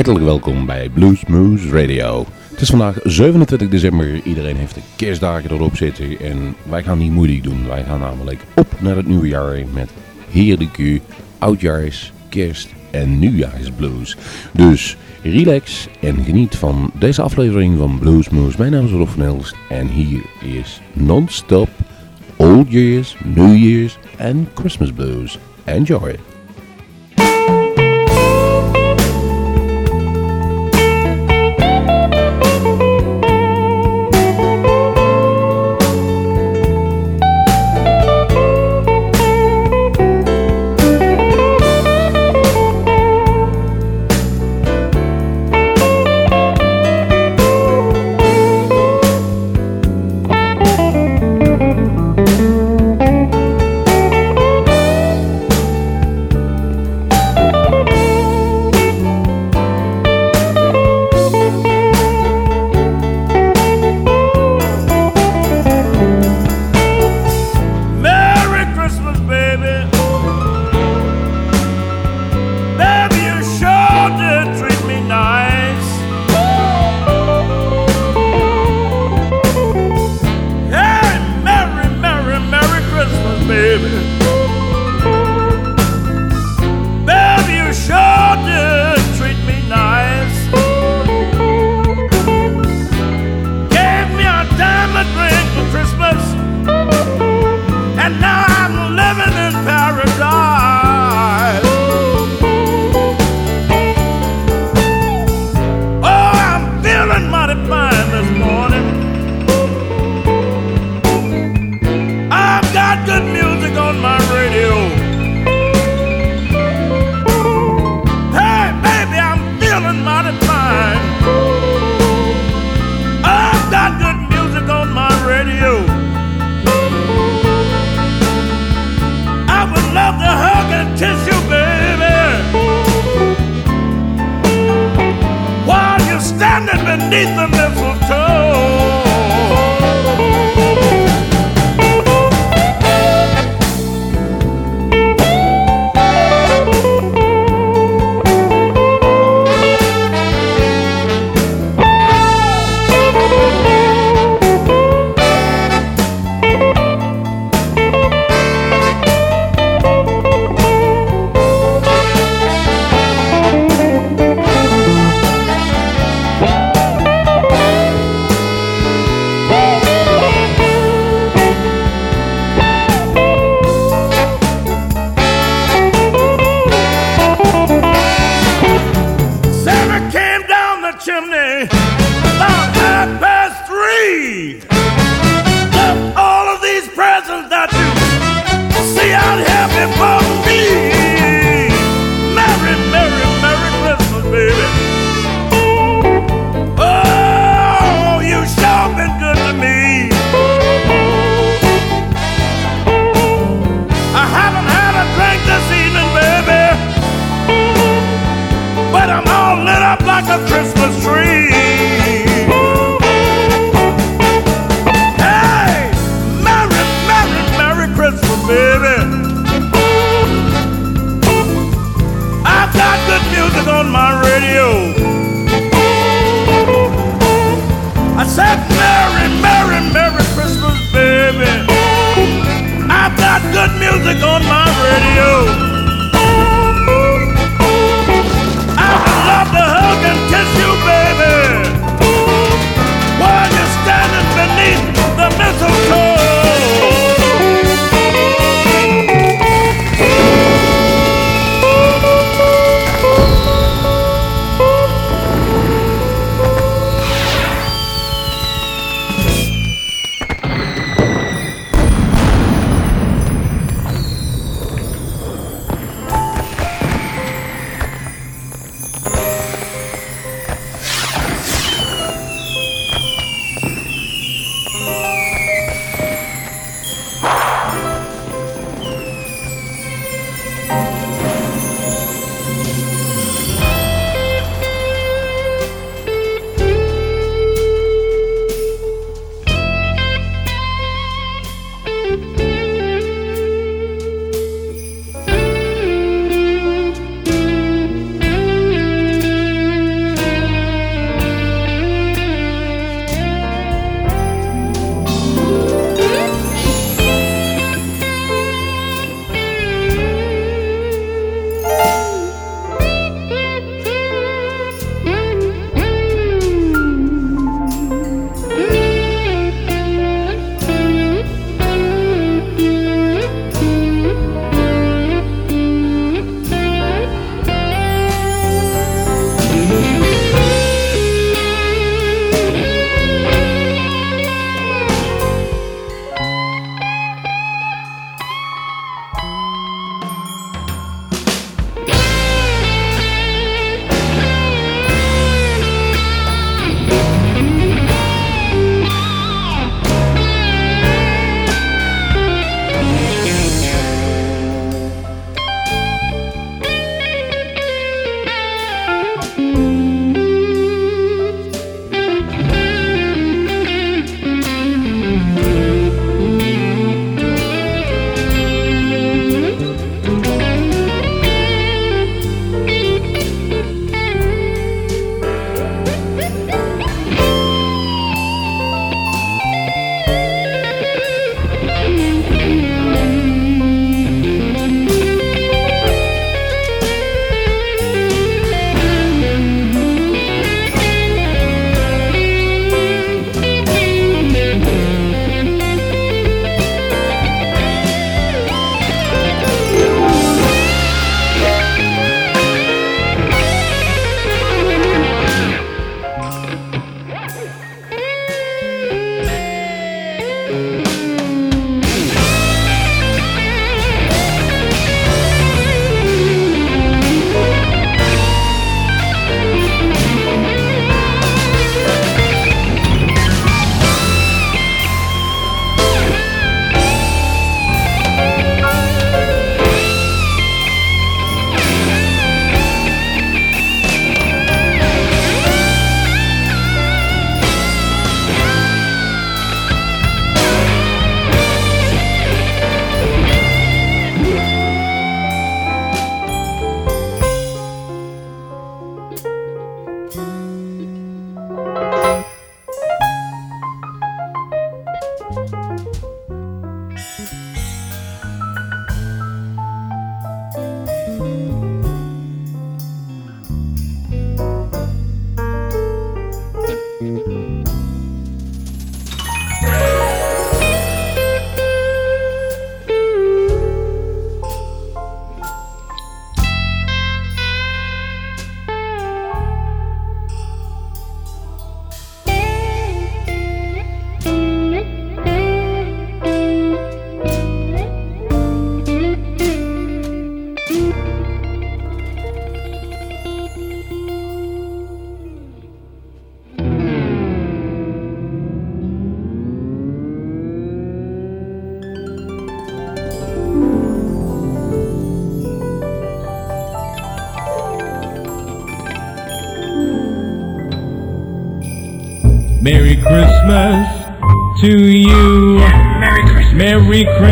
Hartelijk welkom bij Blues Moose Radio. Het is vandaag 27 december, iedereen heeft de kerstdagen erop zitten en wij gaan niet moeilijk doen. Wij gaan namelijk op naar het nieuwe jaar met heerlijke oudjaars, kerst en nieuwjaarsblues. Dus relax en geniet van deze aflevering van Blues Moose. Mijn naam is Rob van en hier is non-stop Old Year's, New Year's en Christmas Blues. Enjoy!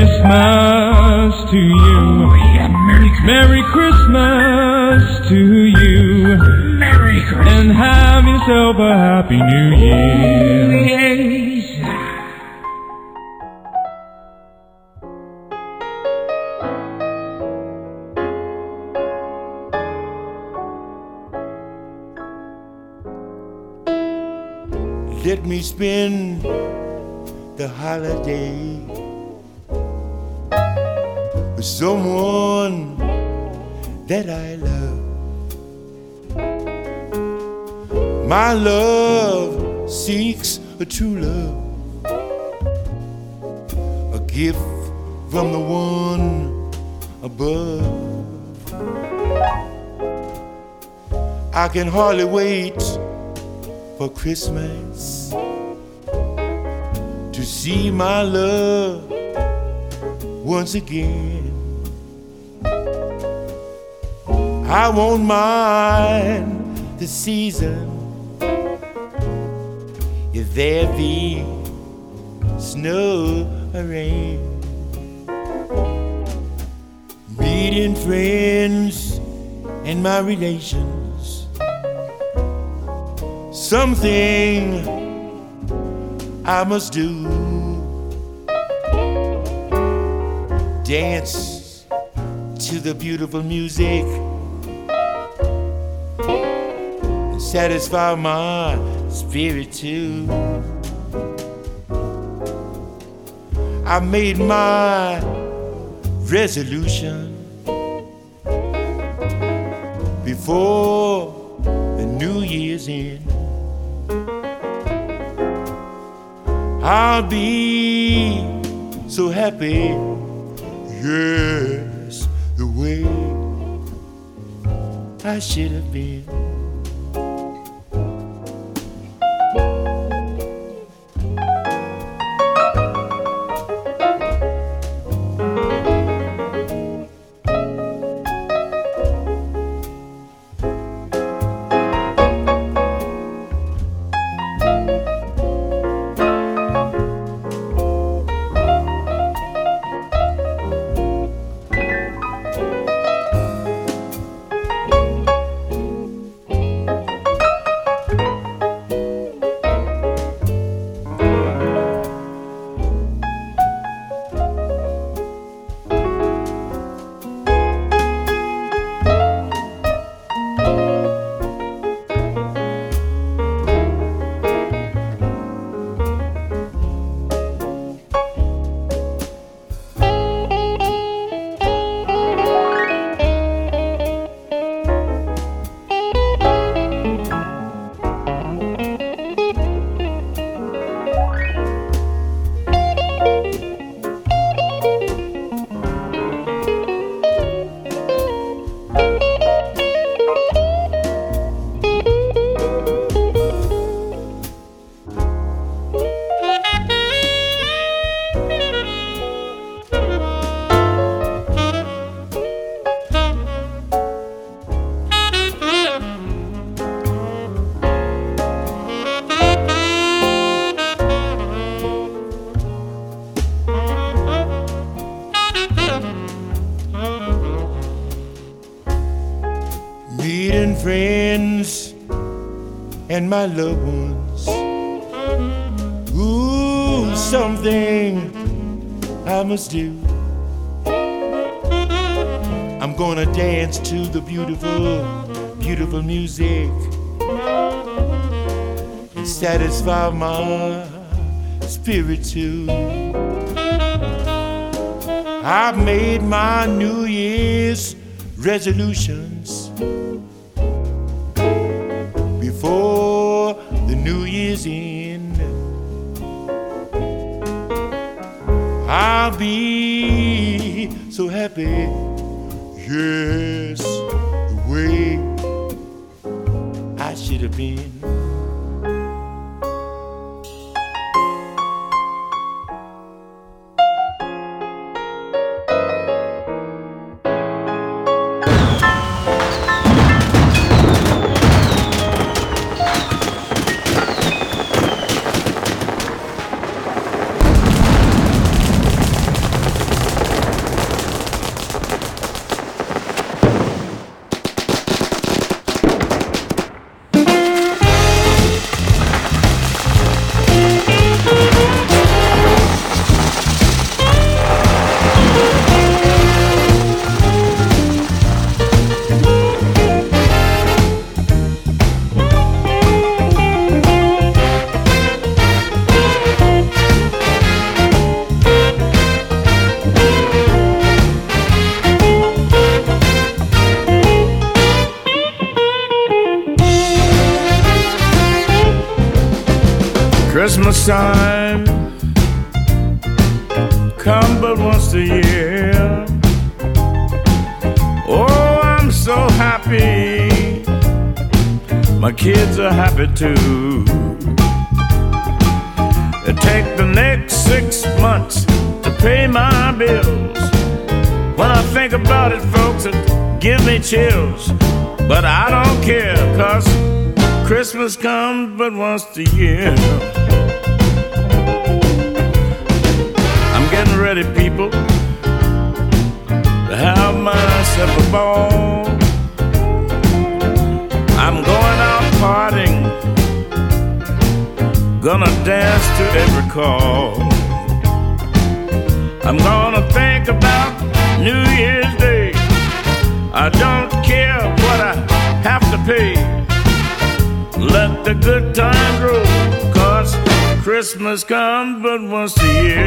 Christmas to you. Oh, Merry Christmas. Merry Christmas My love seeks a true love, a gift from the one above. I can hardly wait for Christmas to see my love once again. I won't mind the season there be snow or rain. Meeting friends and my relations something I must do. Dance to the beautiful music and satisfy my spirit too. I made my resolution before the New Year's end. I'll be so happy, yes, the way I should have been. My loved ones. Ooh, something I must do. I'm gonna dance to the beautiful, beautiful music and satisfy my spirit too. I've made my New Year's resolutions New Year's in. I'll be so happy, yes, the way I should have been. Once a year. I'm getting ready, people, to have myself a ball. I'm going out partying, gonna dance to every call. I'm gonna think about New Year's Day. I don't care what I have to pay. Good times roll, cause Christmas comes but once a year.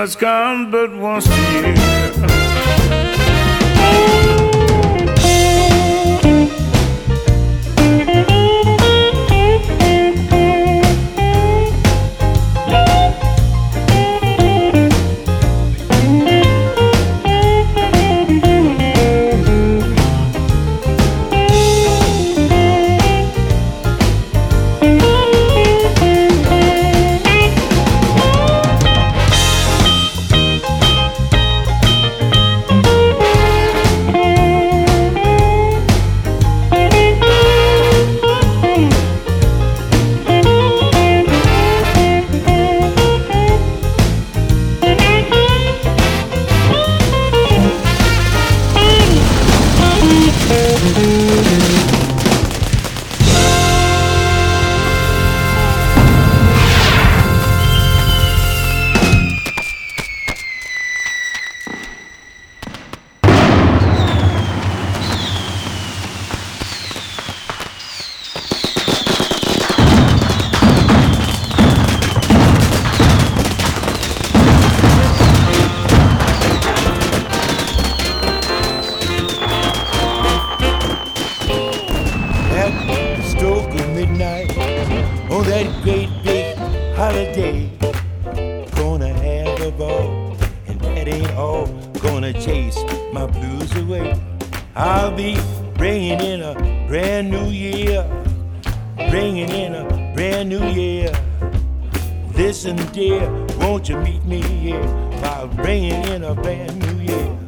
Christmas comes but once a year. my bringing in a brand new year?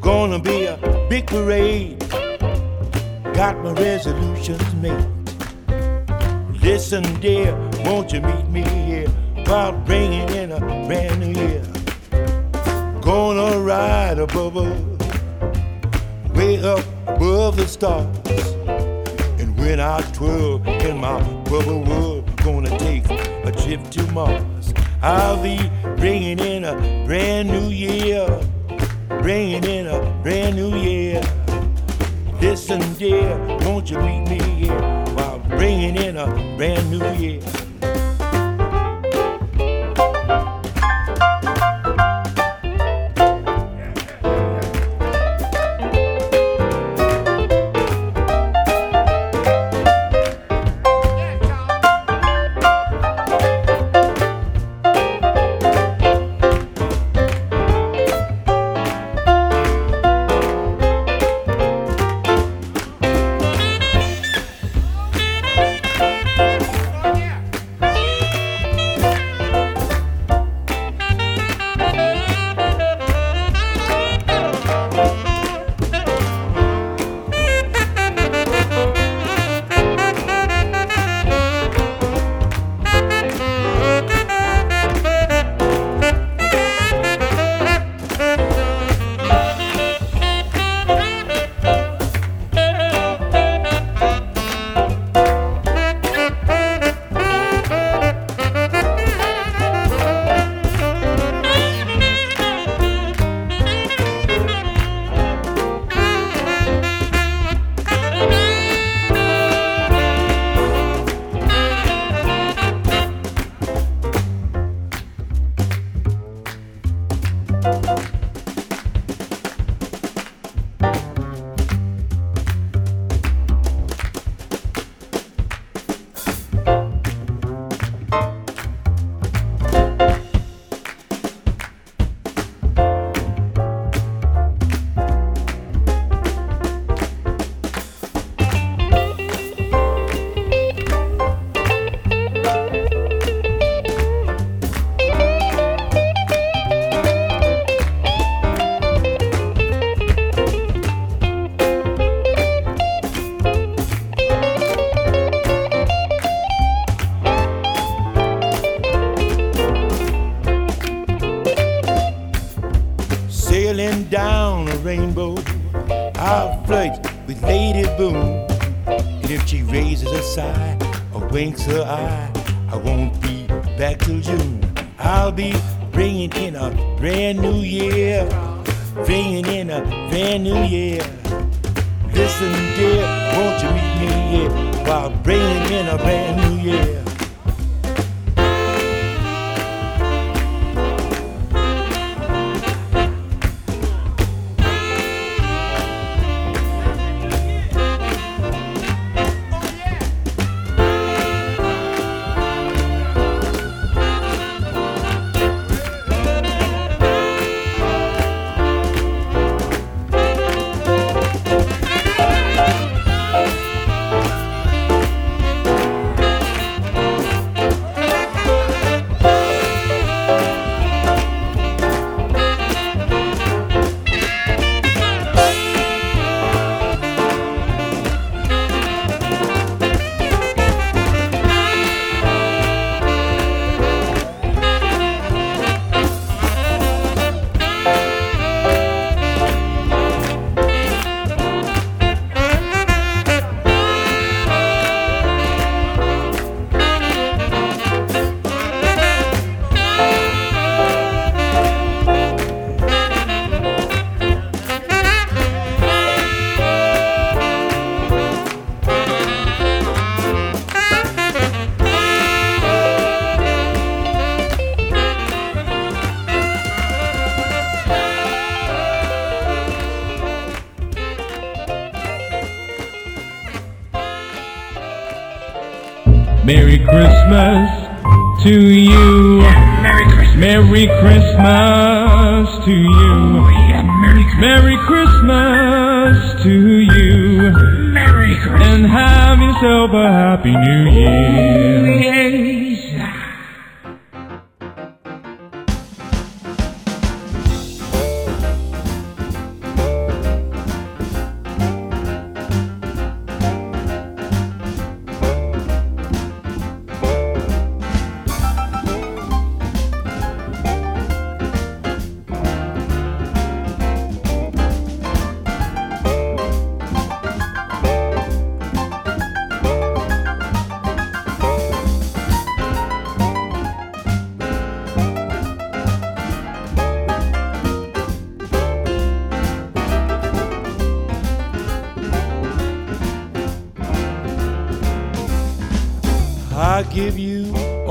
Gonna be a big parade. Got my resolutions made. Listen, dear, won't you meet me here while bringing in a brand new year? Gonna ride above us, way up above the stars. And when I twirl in my bubble world, gonna take a trip to Mars. I'll be bringing in a brand new year, bringing in a brand new year. Listen, dear, won't you meet me here while bringing in a brand new year?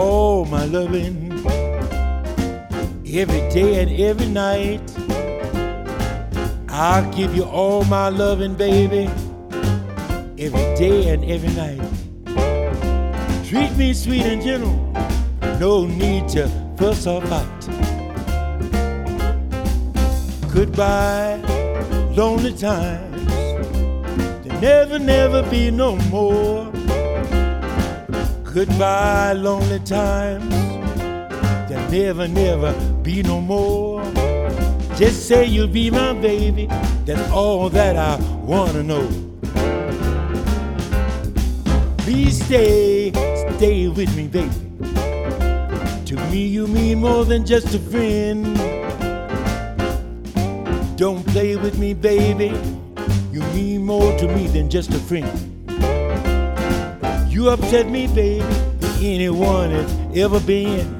All my loving every day and every night. I'll give you all my loving, baby, every day and every night. Treat me sweet and gentle, no need to fuss or fight. Goodbye, lonely times, there never, never be no more. Goodbye, lonely times. There'll never, never be no more. Just say you'll be my baby. That's all that I wanna know. Please stay, stay with me, baby. To me, you mean more than just a friend. Don't play with me, baby. You mean more to me than just a friend. You upset me, baby, than anyone has ever been.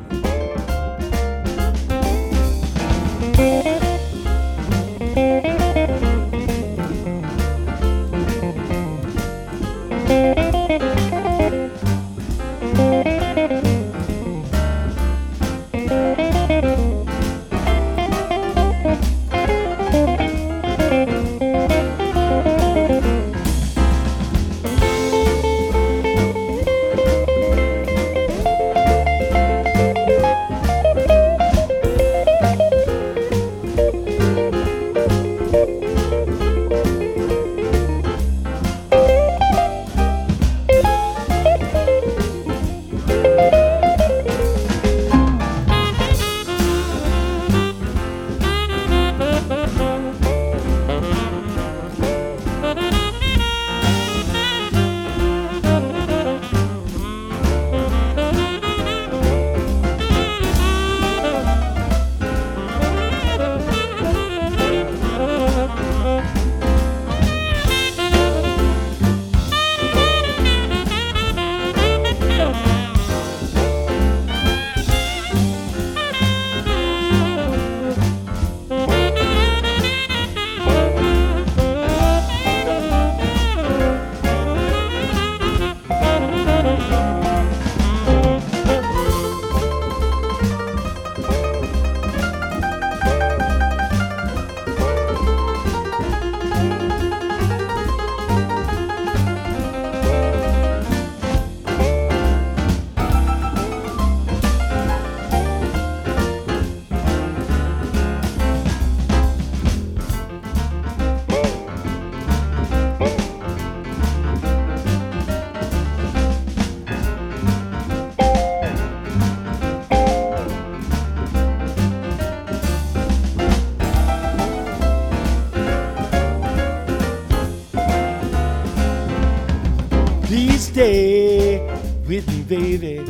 Baby.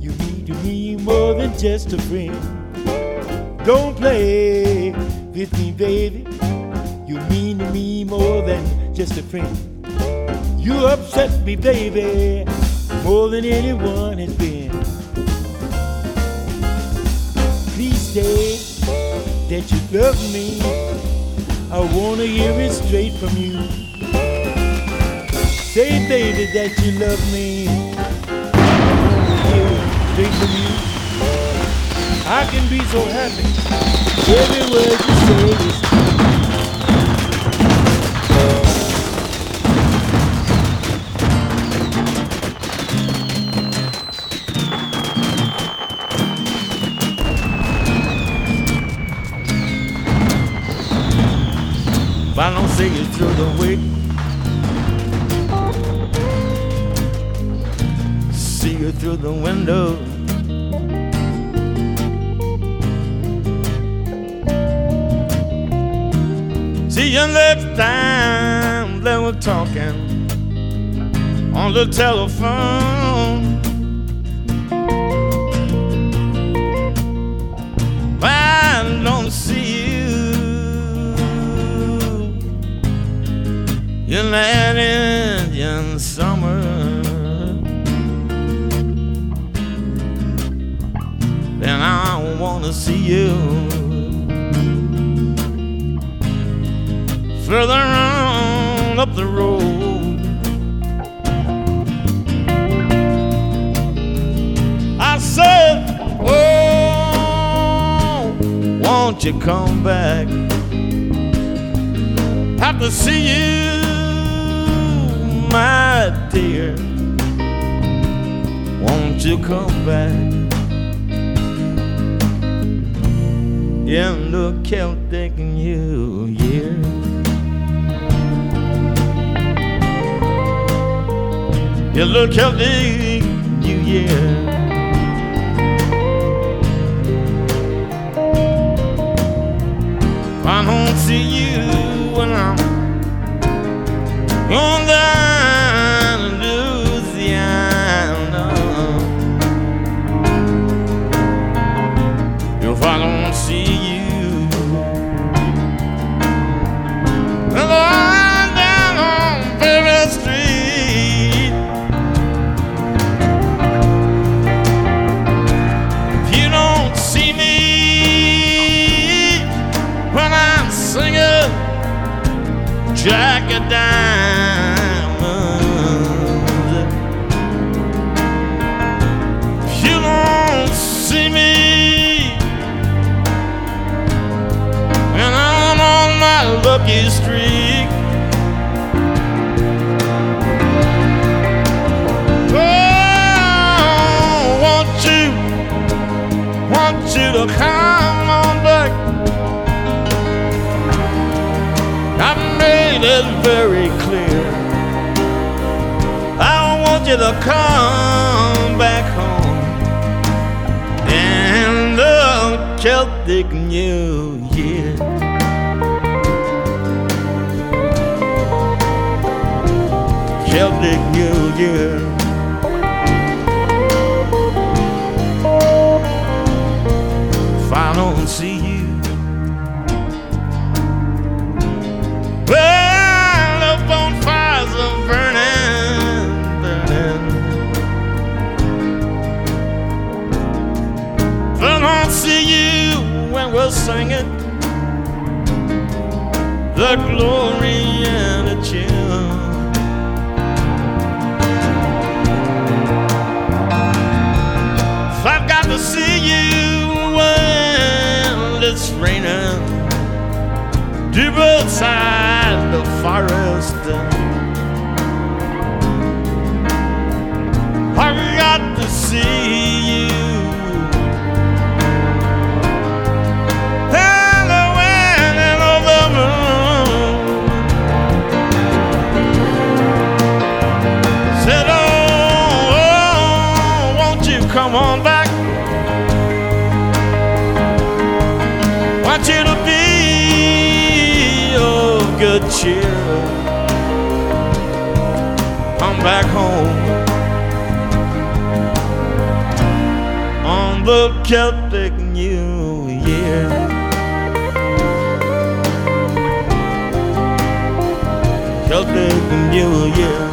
You to me more than just a friend. Don't play with me, baby. You mean to me more than just a friend. You upset me, baby, so happy. Every word you say is you through the week. See you through the window. You next time that we're talking on the telephone. I don't see you in that Indian summer. Then I wanna see you further on up the road. I said, Oh, won't you come back? Have to see you, my dear. Won't you come back? In the Celtic New Year. In the Celtic New Year. I don't see you when I'm on down deep inside the forest. I got to see good cheer. Come back home on the Celtic New Year. Celtic New Year.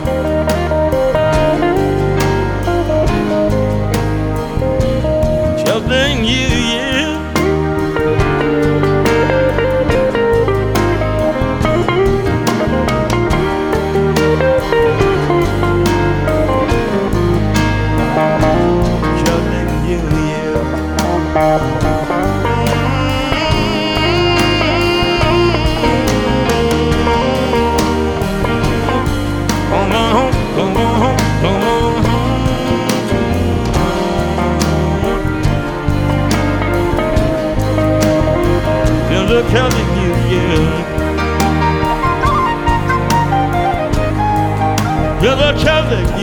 You're the Celtic.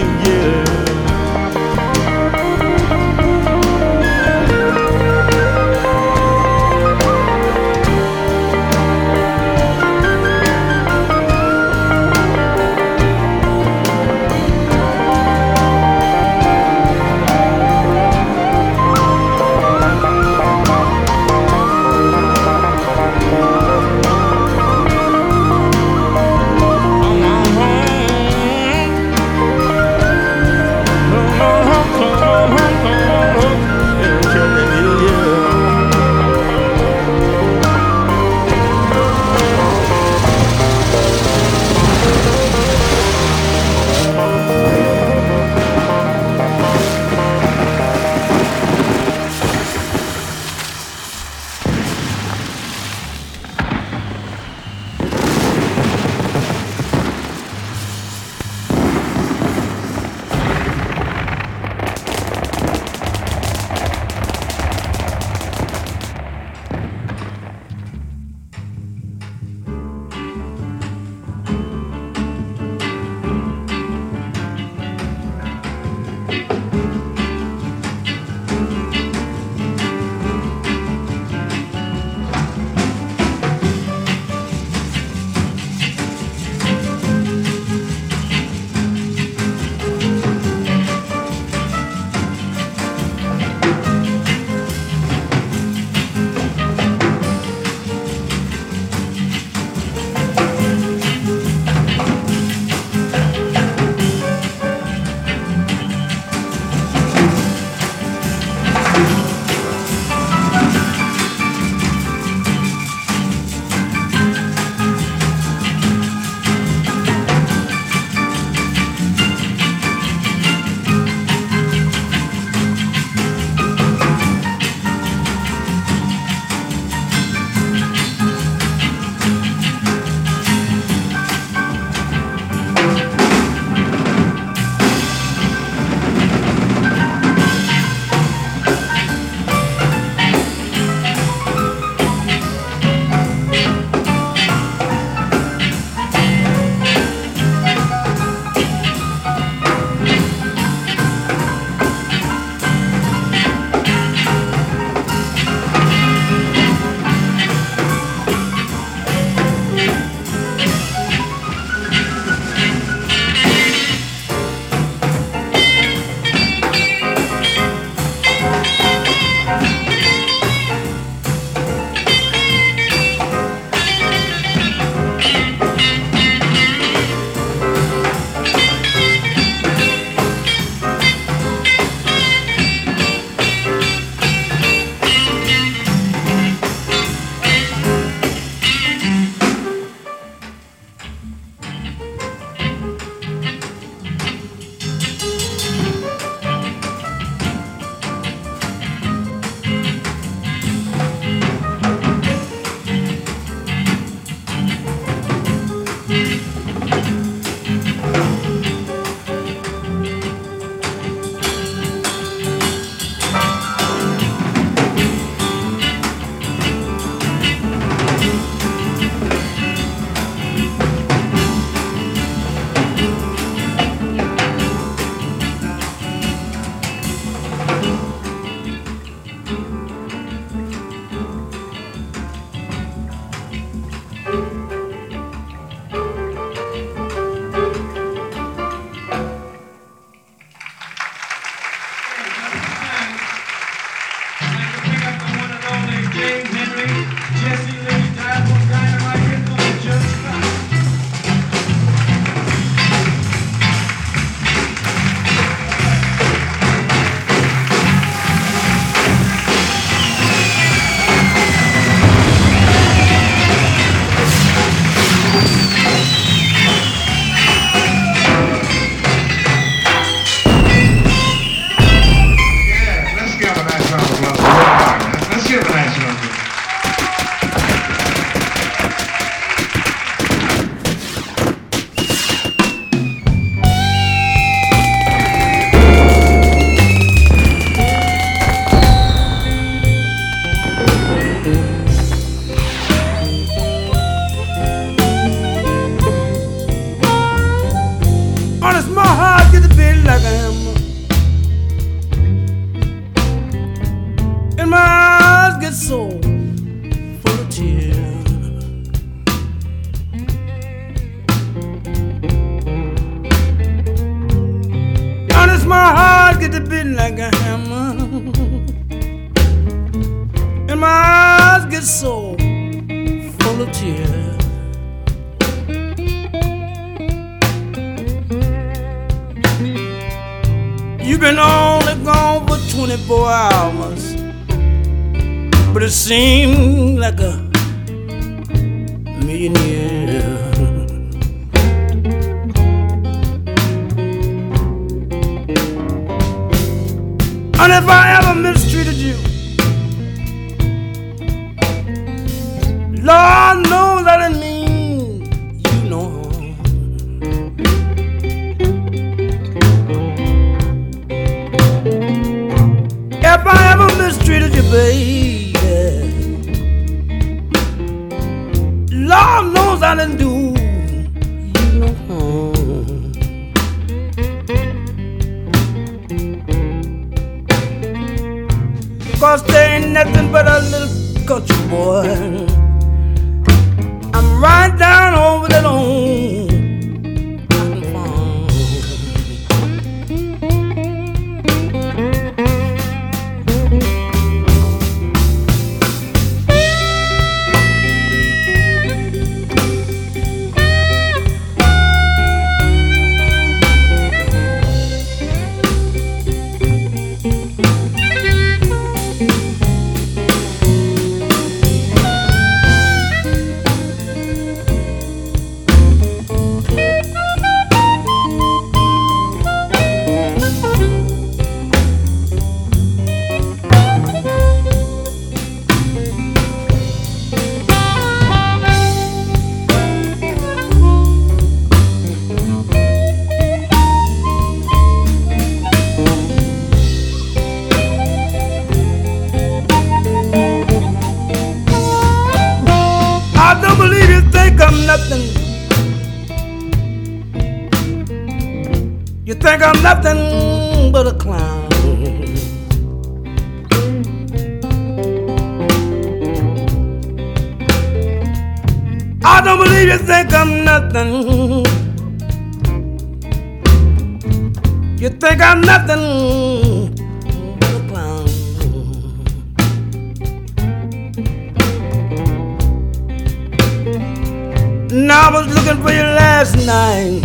And I was looking for you last night.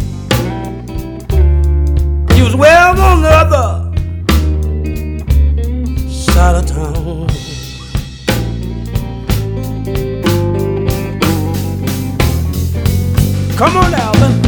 You was well on the other side of town. Come on, Alvin.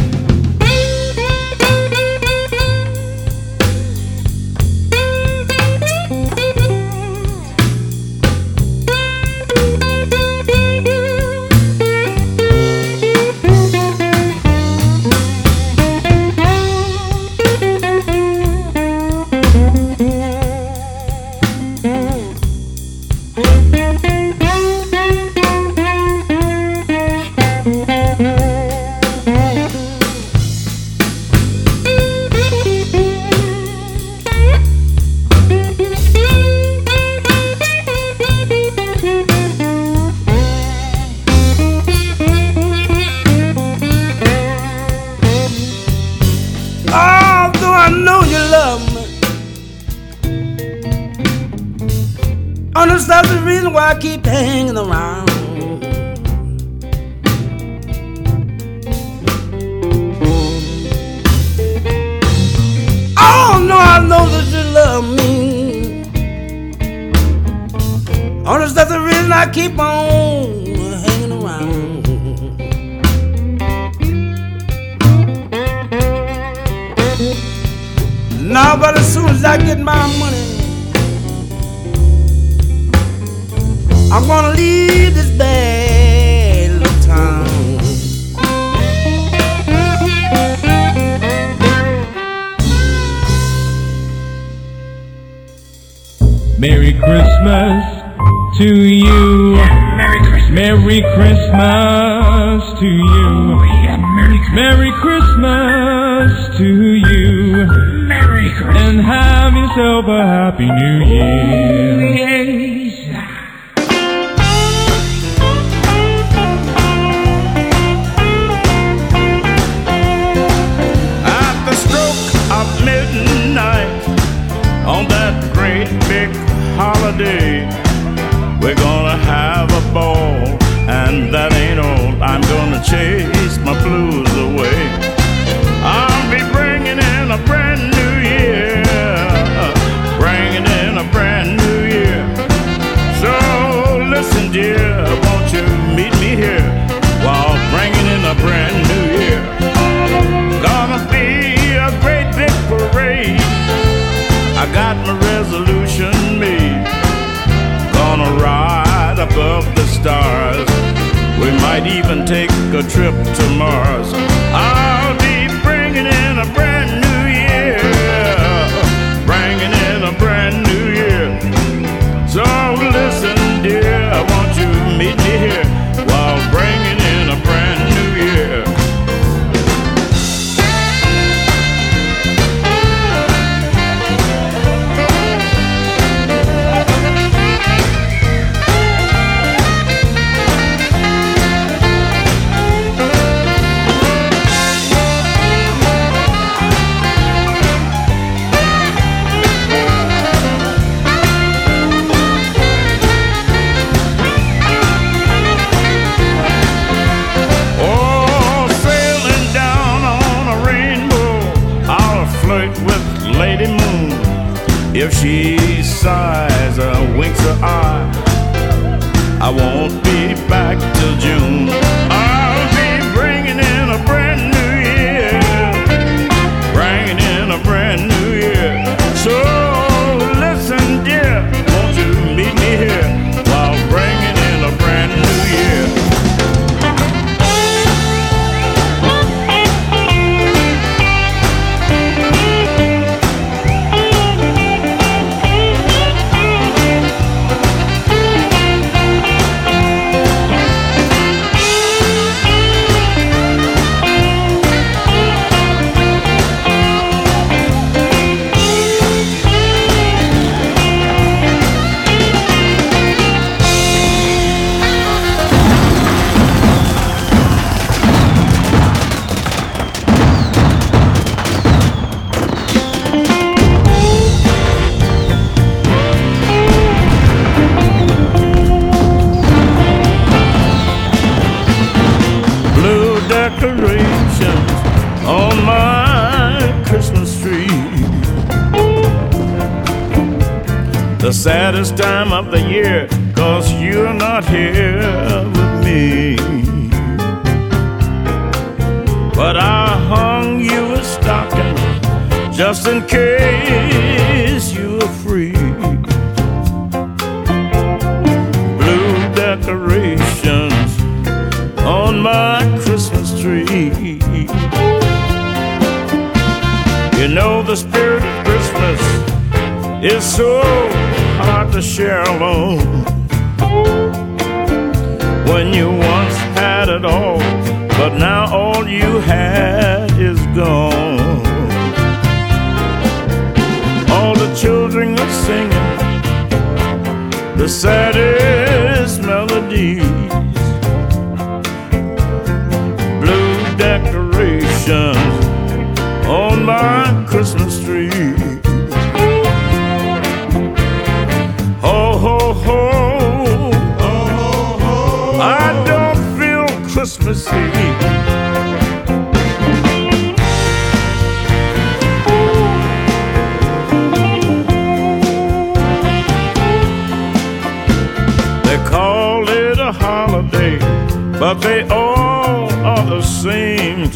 Merry Christmas to you. Yeah, Merry Christmas. Merry Christmas to you. Oh, yeah, Merry, Christmas. Merry Christmas to you. Merry Christmas. And have yourself a happy new year. Yeah. Sunday. We're gonna have a ball, and that ain't all. I'm gonna chase my blues stars. We might even take a trip to Mars. I'll be bringing in a brand new year. Bringing in a brand new year. So listen, dear, won't you meet me here share alone. When you once had it all, but now all you had is gone. All the children are singing the saddest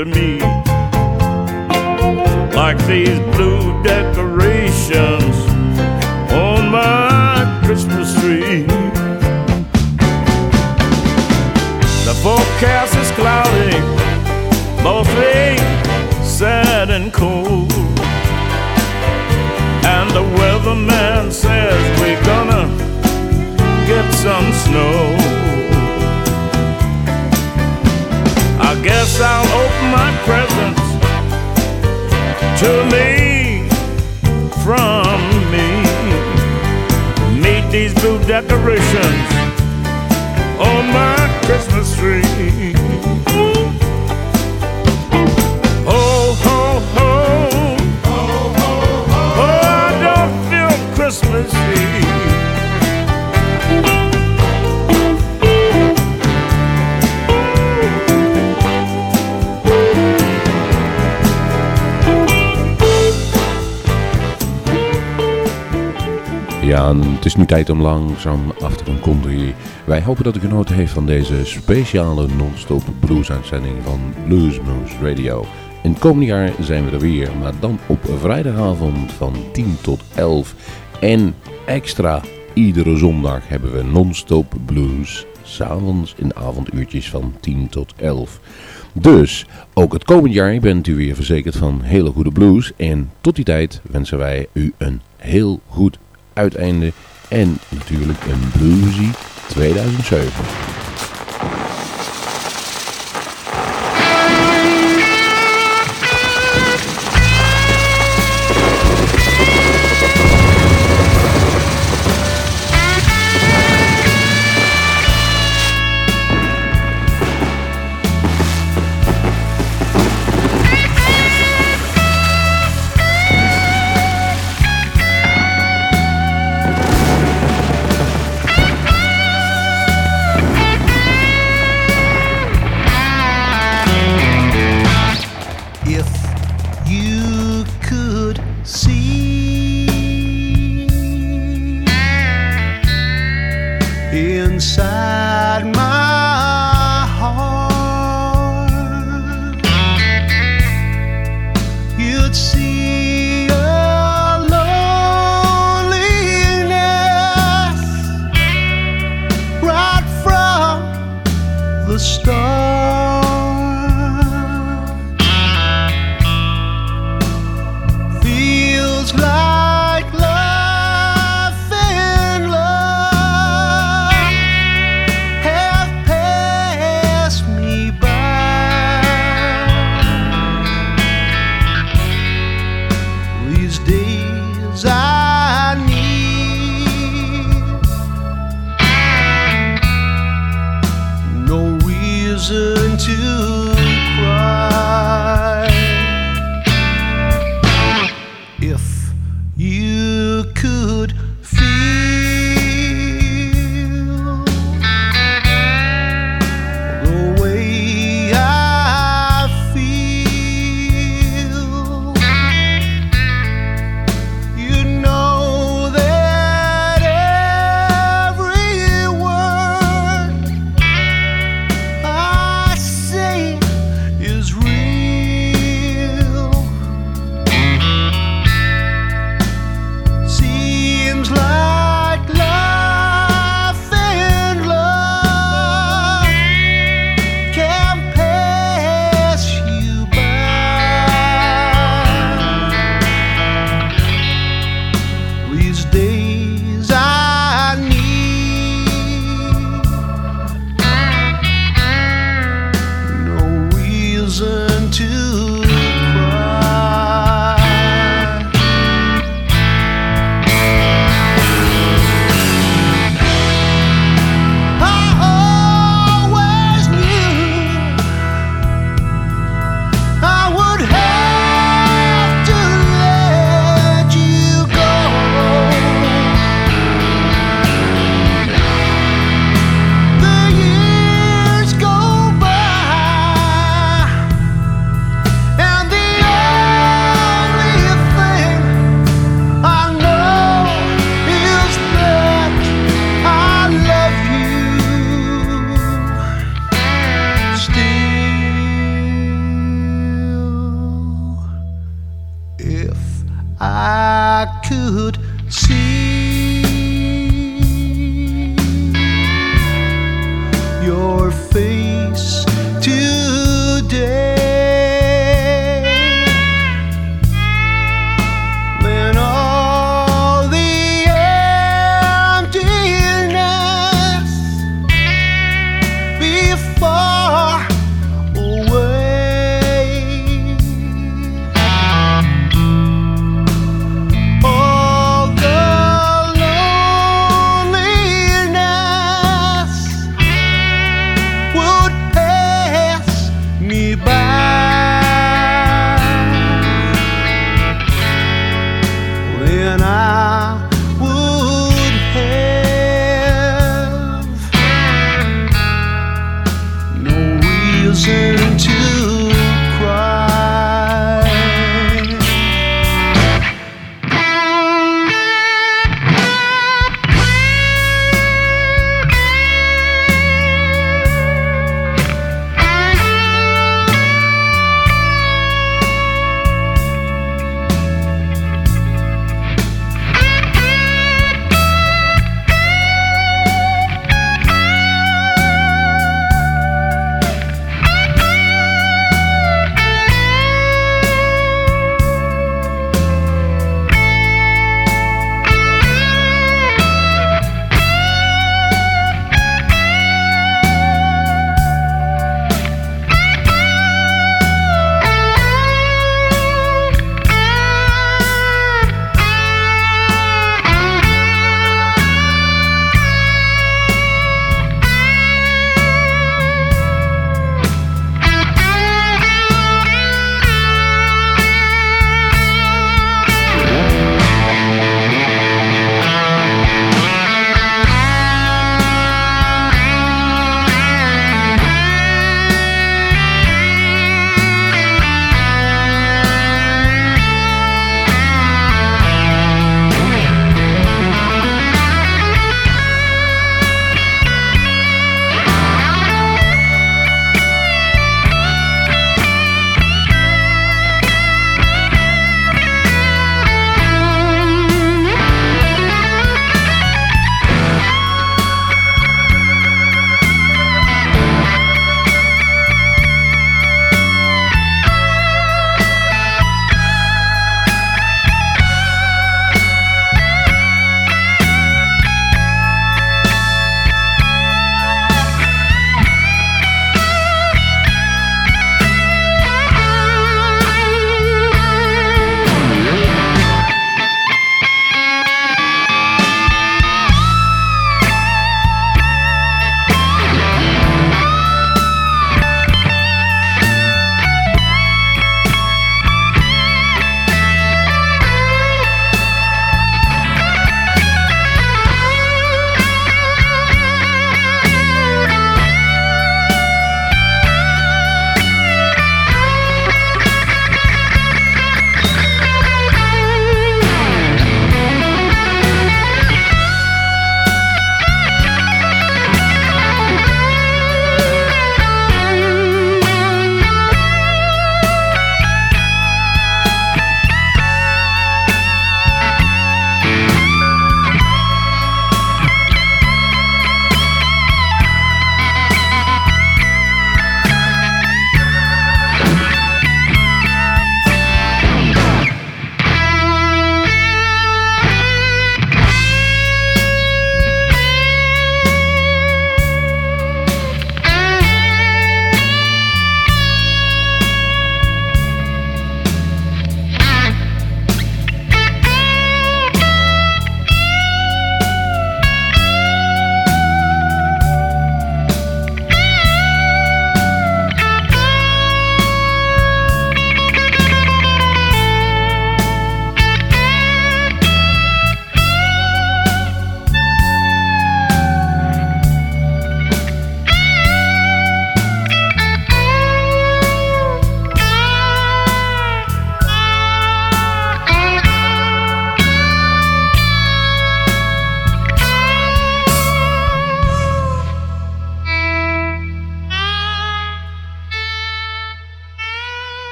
to me. Like these blue decorations on my Christmas tree. The forecast is cloudy, mostly sad and cold. And the weatherman says we're gonna get some snow. Guess I'll open my presents to me from me. Meet these blue decorations on my Christmas tree. Ho, ho, ho. Oh, I don't feel. Ja, het is nu tijd om langzaam af te gaan kondigen. Wij hopen dat u genoten heeft van deze speciale non-stop blues uitzending van Bluesmoose Radio. In het komende jaar zijn we er weer, maar dan op vrijdagavond van 10 tot 11. En extra, iedere zondag hebben we non-stop blues. S'avonds in de avonduurtjes van 10 tot 11. Dus, ook het komend jaar bent u weer verzekerd van hele goede blues. En tot die tijd wensen wij u een heel goed uiteinde. En natuurlijk een bluesy 2007.